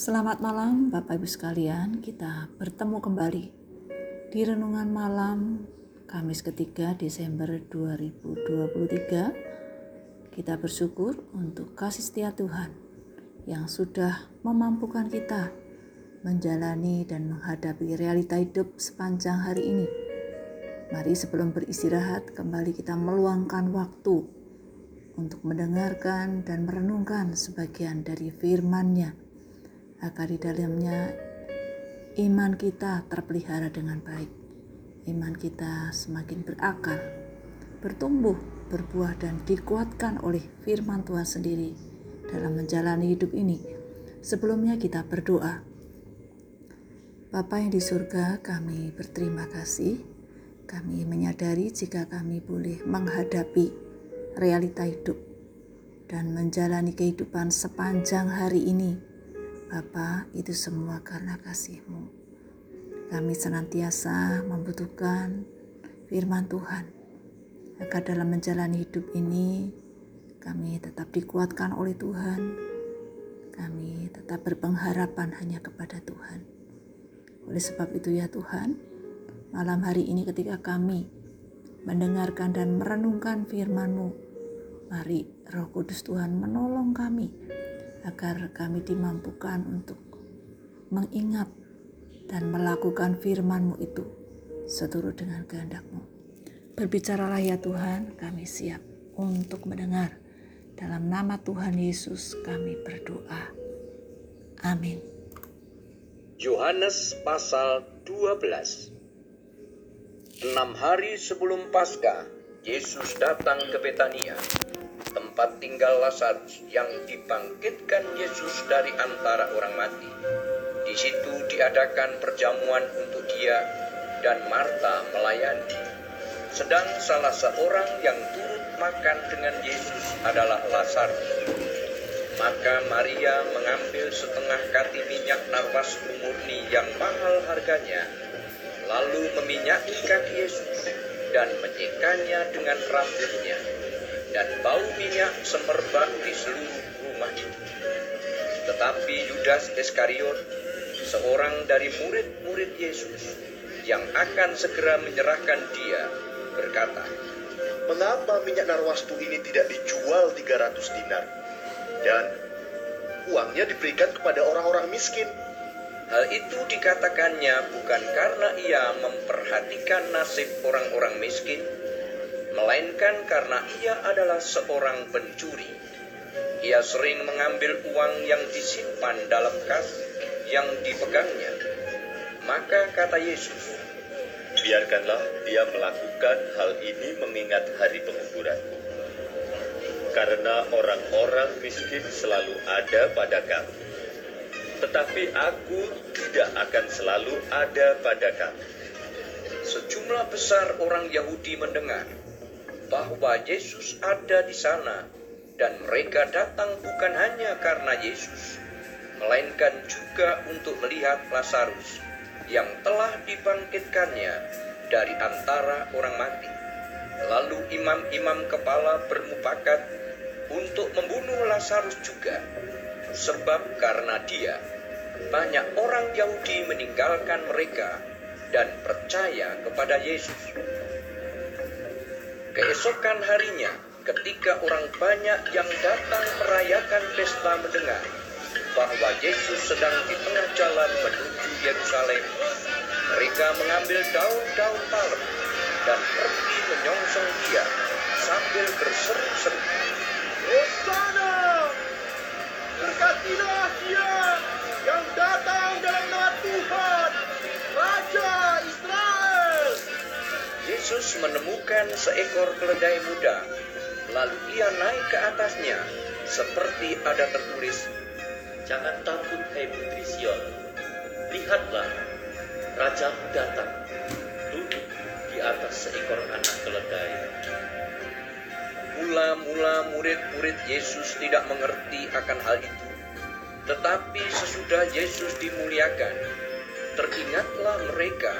Selamat malam Bapak Ibu sekalian, kita bertemu kembali di renungan malam Kamis ketiga Desember 2023. Kita bersyukur untuk kasih setia Tuhan yang sudah memampukan kita menjalani dan menghadapi realita hidup sepanjang hari ini. Mari sebelum beristirahat kembali kita meluangkan waktu untuk mendengarkan dan merenungkan sebagian dari firman-Nya agar di dalamnya iman kita terpelihara dengan baik. Iman kita semakin berakar, bertumbuh, berbuah dan dikuatkan oleh firman Tuhan sendiri dalam menjalani hidup ini. Sebelumnya kita berdoa. Bapa yang di surga, kami berterima kasih. Kami menyadari jika kami boleh menghadapi realita hidup dan menjalani kehidupan sepanjang hari ini Bapa, itu semua karena kasih-Mu. Kami senantiasa membutuhkan firman Tuhan, agar dalam menjalani hidup ini kami tetap dikuatkan oleh Tuhan. Kami tetap berpengharapan hanya kepada Tuhan. Oleh sebab itu ya Tuhan, malam hari ini ketika kami mendengarkan dan merenungkan firman-Mu, mari Roh Kudus Tuhan menolong kami agar kami dimampukan untuk mengingat dan melakukan firman-Mu itu seturut dengan kehendak-Mu. Berbicaralah ya Tuhan, kami siap untuk mendengar. Dalam nama Tuhan Yesus kami berdoa. Amin. Yohanes pasal 12 Enam hari sebelum Paskah, Yesus datang ke Betania tempat tinggal Lazarus yang dibangkitkan Yesus dari antara orang mati. Di situ diadakan perjamuan untuk dia dan Marta melayani. Sedang salah seorang yang turut makan dengan Yesus adalah Lazarus. Maka Maria mengambil setengah kati minyak narwas murni yang mahal harganya, lalu meminyaki kaki Yesus dan menyekanya dengan rambutnya dan bau minyak semerbak di seluruh rumah itu. Tetapi Yudas Iskariot, seorang dari murid-murid Yesus yang akan segera menyerahkan dia, berkata, Mengapa minyak narwastu ini tidak dijual 300 dinar? Dan uangnya diberikan kepada orang-orang miskin. Hal itu dikatakannya bukan karena ia memperhatikan nasib orang-orang miskin, melainkan karena ia adalah seorang pencuri. Ia sering mengambil uang yang disimpan dalam kas yang dipegangnya. Maka kata Yesus, Biarkanlah dia melakukan hal ini mengingat hari penguburanku. Karena orang-orang miskin selalu ada pada kamu. Tetapi aku tidak akan selalu ada pada kamu. Sejumlah besar orang Yahudi mendengar bahwa Yesus ada di sana dan mereka datang bukan hanya karena Yesus, melainkan juga untuk melihat Lazarus yang telah dibangkitkannya dari antara orang mati. Lalu imam-imam kepala bermufakat untuk membunuh Lazarus juga, sebab karena dia banyak orang Yahudi meninggalkan mereka dan percaya kepada Yesus. Keesokan harinya, ketika orang banyak yang datang merayakan pesta mendengar bahwa Yesus sedang di tengah jalan menuju Yerusalem, mereka mengambil daun-daun palem dan pergi menyongsong dia sambil berseru-seru. Hosana! Menemukan seekor keledai muda, lalu ia naik ke atasnya, seperti ada tertulis, Jangan takut, hai putri Sion. Lihatlah, Rajamu datang, duduk di atas seekor anak keledai. Mula-mula murid-murid Yesus tidak mengerti akan hal itu. Tetapi sesudah Yesus dimuliakan, teringatlah mereka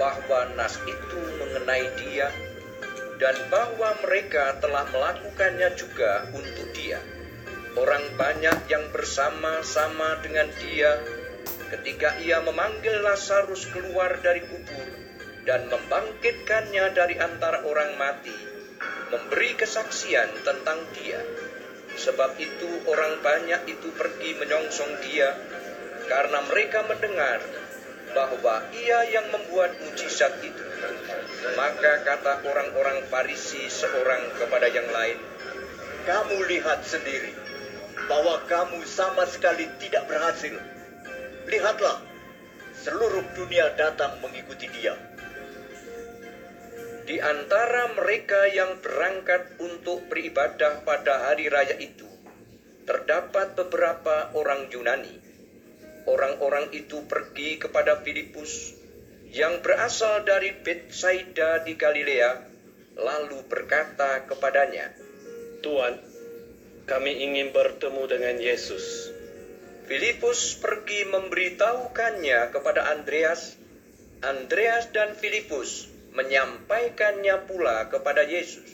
bahwa nas itu mengenai dia dan bahwa mereka telah melakukannya juga untuk dia. Orang banyak yang bersama-sama dengan dia ketika ia memanggil Lazarus keluar dari kubur dan membangkitkannya dari antara orang mati, memberi kesaksian tentang dia. Sebab itu orang banyak itu pergi menyongsong dia karena mereka mendengar bahwa ia yang membuat mujizat itu. Maka kata orang-orang Farisi seorang kepada yang lain, Kamu lihat sendiri bahwa kamu sama sekali tidak berhasil. Lihatlah, seluruh dunia datang mengikuti dia. Di antara mereka yang berangkat untuk beribadah pada hari raya itu, terdapat beberapa orang Yunani. Orang-orang itu pergi kepada Filipus yang berasal dari Betsaida di Galilea, lalu berkata kepadanya, Tuan, kami ingin bertemu dengan Yesus. Filipus pergi memberitahukannya kepada Andreas. Andreas dan Filipus menyampaikannya pula kepada Yesus.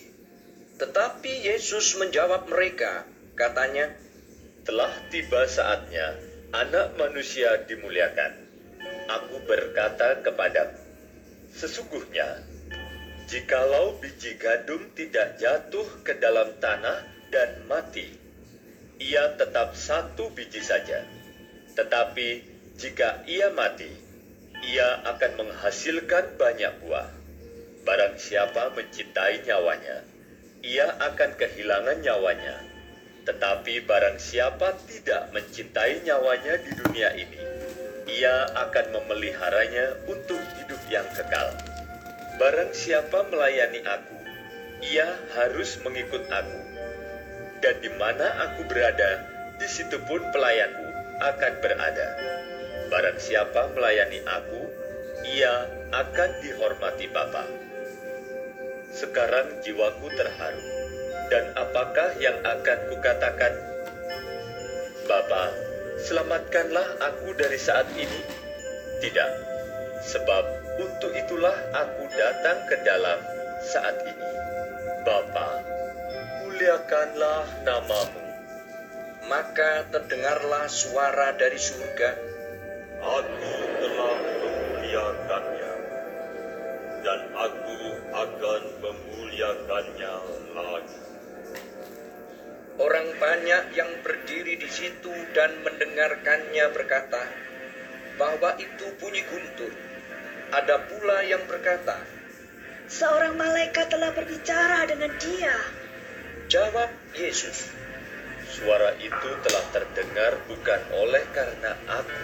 Tetapi Yesus menjawab mereka, katanya, Telah tiba saatnya anak manusia dimuliakan. Aku berkata kepadamu, sesungguhnya, jikalau biji gandum tidak jatuh ke dalam tanah dan mati, ia tetap satu biji saja. Tetapi jika ia mati, ia akan menghasilkan banyak buah. Barang siapa mencintai nyawanya, ia akan kehilangan nyawanya. Tetapi barang siapa tidak mencintai nyawanya di dunia ini, ia akan memeliharanya untuk hidup yang kekal. Barang siapa melayani aku, ia harus mengikut aku. Dan di mana aku berada, di situ pun pelayanku akan berada. Barang siapa melayani aku, ia akan dihormati Bapa. Sekarang jiwaku terharu. Dan apakah yang akan kukatakan? Bapa, selamatkanlah aku dari saat ini. Tidak, sebab untuk itulah aku datang ke dalam saat ini. Bapa, muliakanlah namamu. maka terdengarlah suara dari surga, Aku telah memuliakannya, dan aku akan memuliakannya lagi. Orang banyak yang berdiri di situ dan mendengarkannya berkata bahwa itu bunyi guntur. Ada pula yang berkata, Seorang malaikat telah berbicara dengan dia. jawab Yesus, Suara itu telah terdengar bukan oleh karena aku,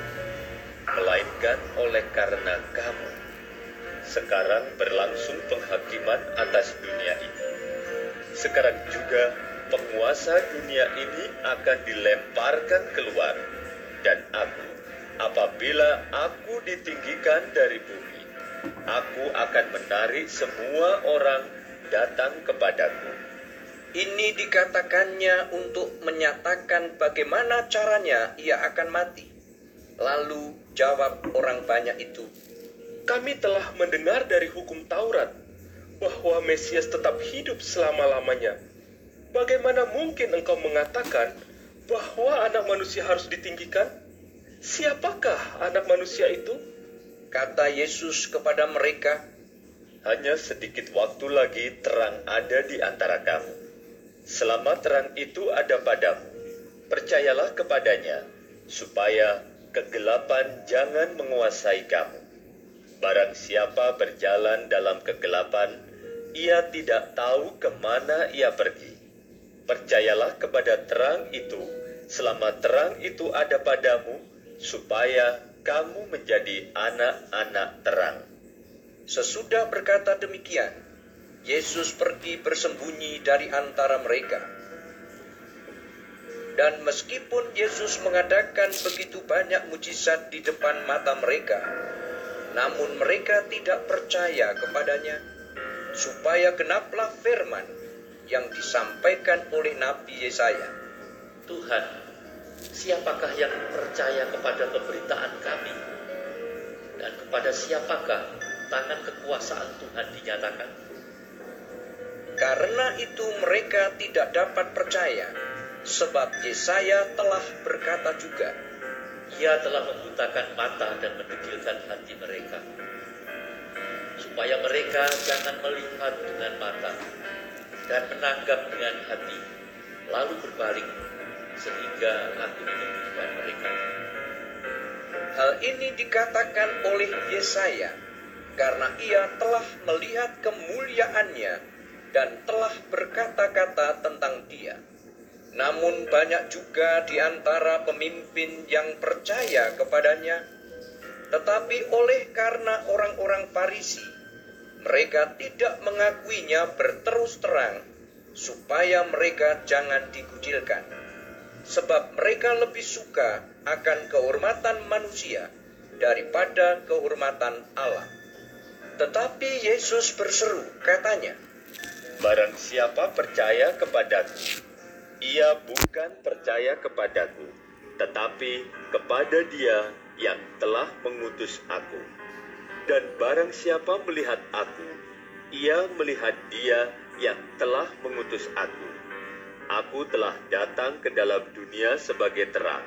melainkan oleh karena kamu. Sekarang berlangsung penghakiman atas dunia ini. Sekarang juga penguasa dunia ini akan dilemparkan keluar. Dan aku, apabila aku ditinggikan dari bumi, aku akan menarik semua orang datang kepadaku. ini dikatakannya untuk menyatakan bagaimana caranya ia akan mati. Lalu jawab orang banyak itu, Kami telah mendengar dari hukum Taurat bahwa Mesias tetap hidup selama-lamanya. Bagaimana mungkin engkau mengatakan bahwa anak manusia harus ditinggikan? Siapakah anak manusia itu? kata Yesus kepada mereka, Hanya sedikit waktu lagi terang ada di antara kamu. Selama terang itu ada padamu, percayalah kepadanya, supaya kegelapan jangan menguasai kamu. Barang siapa berjalan dalam kegelapan, ia tidak tahu ke mana ia pergi. Percayalah kepada terang itu, selama terang itu ada padamu, supaya kamu menjadi anak-anak terang. Sesudah berkata demikian, Yesus pergi bersembunyi dari antara mereka. Dan meskipun Yesus mengadakan begitu banyak mujizat di depan mata mereka, namun mereka tidak percaya kepadanya, supaya genaplah firman yang disampaikan oleh Nabi Yesaya. Tuhan, siapakah yang percaya kepada pemberitaan kami? Dan kepada siapakah tangan kekuasaan Tuhan dinyatakan? Karena itu mereka tidak dapat percaya, Sebab Yesaya telah berkata juga, Ia telah membutakan mata dan mendekilkan hati mereka, supaya mereka jangan melihat dengan mata dan menanggap dengan hati, lalu berbalik, sehingga aku menyembuhkan mereka. Hal ini dikatakan oleh Yesaya karena ia telah melihat kemuliaannya dan telah berkata-kata tentang dia. Namun banyak juga di antara pemimpin yang percaya kepadanya, tetapi oleh karena orang-orang Farisi, mereka tidak mengakuinya berterus terang, supaya mereka jangan dikucilkan. Sebab mereka lebih suka akan kehormatan manusia daripada kehormatan Allah. Tetapi Yesus berseru, katanya, Barang siapa percaya kepadaku, ia bukan percaya kepadaku, tetapi kepada dia yang telah mengutus aku. Dan barang siapa melihat aku, ia melihat dia yang telah mengutus aku. Aku telah datang ke dalam dunia sebagai terang,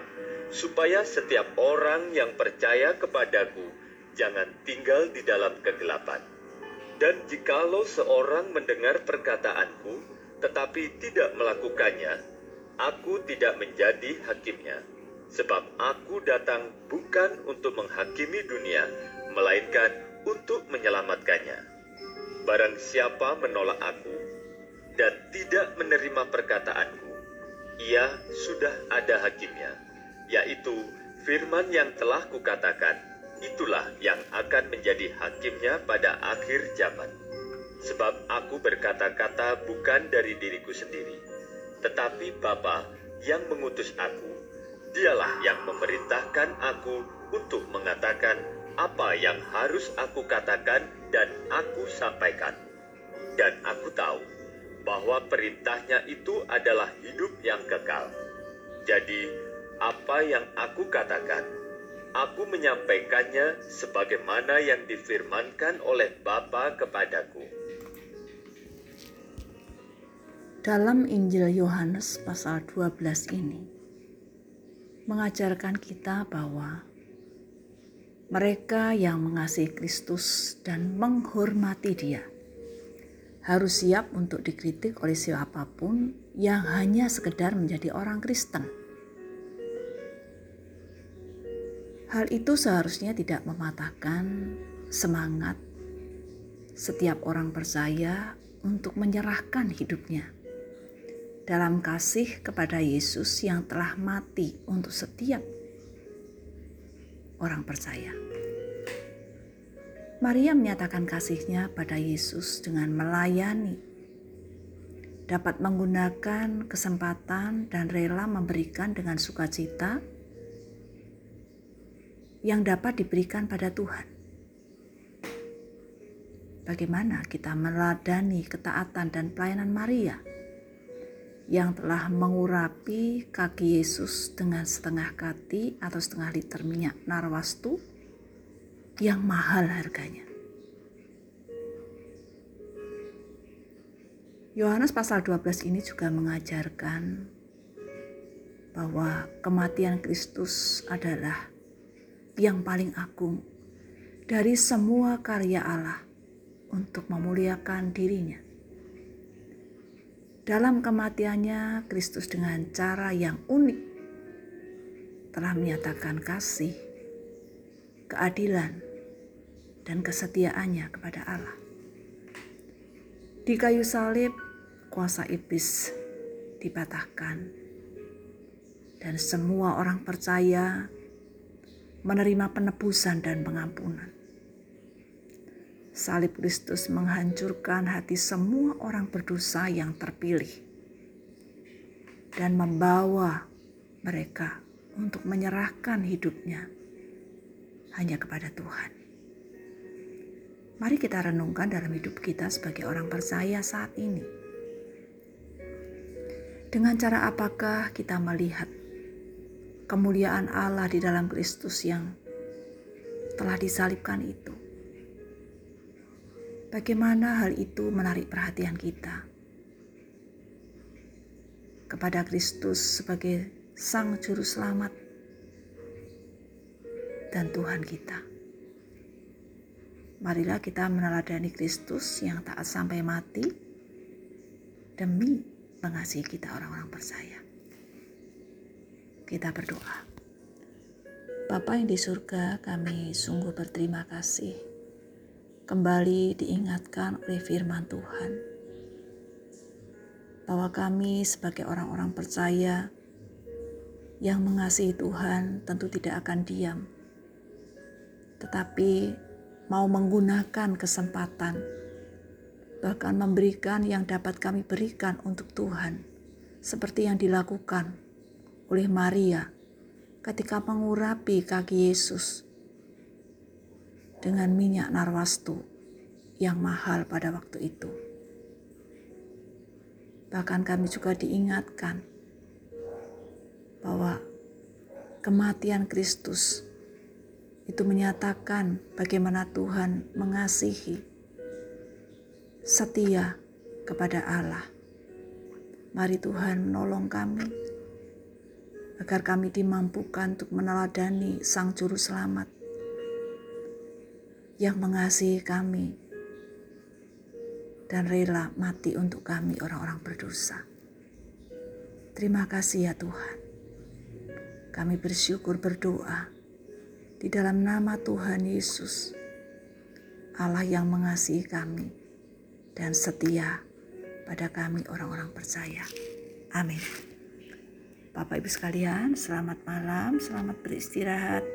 supaya setiap orang yang percaya kepadaku jangan tinggal di dalam kegelapan. Dan jikalau seorang mendengar perkataanku, tetapi tidak melakukannya, aku tidak menjadi hakimnya. Sebab aku datang bukan untuk menghakimi dunia, melainkan untuk menyelamatkannya. Barang siapa menolak aku dan tidak menerima perkataanku, ia sudah ada hakimnya, yaitu firman yang telah kukatakan, itulah yang akan menjadi hakimnya pada akhir zaman. Sebab aku berkata-kata bukan dari diriku sendiri, tetapi Bapa yang mengutus aku, dialah yang memerintahkan aku untuk mengatakan apa yang harus aku katakan dan aku sampaikan. Dan aku tahu bahwa perintahnya itu adalah hidup yang kekal. Jadi, apa yang aku katakan, aku menyampaikannya sebagaimana yang difirmankan oleh Bapa kepadaku. Dalam Injil Yohanes pasal 12 ini mengajarkan kita bahwa mereka yang mengasihi Kristus dan menghormati Dia harus siap untuk dikritik oleh siapa pun yang hanya sekedar menjadi orang Kristen. Hal itu seharusnya tidak mematahkan semangat setiap orang percaya untuk menyerahkan hidupnya dalam kasih kepada Yesus yang telah mati untuk setiap orang percaya. Maria menyatakan kasihnya pada Yesus dengan melayani, dapat menggunakan kesempatan dan rela memberikan dengan sukacita yang dapat diberikan pada Tuhan. Bagaimana kita meladani ketaatan dan pelayanan Maria? Yang telah mengurapi kaki Yesus dengan setengah kati atau setengah liter minyak narwastu yang mahal harganya. Yohanes pasal 12 ini juga mengajarkan bahwa kematian Kristus adalah yang paling agung dari semua karya Allah untuk memuliakan dirinya. Dalam kematiannya, Kristus dengan cara yang unik telah menyatakan kasih, keadilan, dan kesetiaannya kepada Allah. Di kayu salib, kuasa iblis dipatahkan, dan semua orang percaya menerima penebusan dan pengampunan. Salib Kristus menghancurkan hati semua orang berdosa yang terpilih dan membawa mereka untuk menyerahkan hidupnya hanya kepada Tuhan. Mari kita renungkan dalam hidup kita sebagai orang percaya saat ini. Dengan cara apakah kita melihat kemuliaan Allah di dalam Kristus yang telah disalibkan itu? Bagaimana hal itu menarik perhatian kita? kepada Kristus sebagai Sang Juru Selamat dan Tuhan kita. Marilah kita meneladani Kristus yang taat sampai mati demi mengasihi kita orang-orang percaya. Kita berdoa. Bapa yang di surga, kami sungguh berterima kasih. Kembali diingatkan oleh firman Tuhan. Bahwa kami sebagai orang-orang percaya yang mengasihi Tuhan tentu tidak akan diam, tetapi mau menggunakan kesempatan, bahkan memberikan yang dapat kami berikan untuk Tuhan, seperti yang dilakukan oleh Maria ketika mengurapi kaki Yesus dengan minyak narwastu yang mahal pada waktu itu. Bahkan kami juga diingatkan bahwa kematian Kristus itu menyatakan bagaimana Tuhan mengasihi setia kepada Allah. Mari Tuhan menolong kami agar kami dimampukan untuk meneladani Sang Juru Selamat yang mengasihi kami dan rela mati untuk kami orang-orang berdosa. Terima kasih ya Tuhan. Kami bersyukur berdoa di dalam nama Tuhan Yesus, Allah yang mengasihi kami dan setia pada kami orang-orang percaya. Amin. Bapak Ibu sekalian, selamat malam, selamat beristirahat.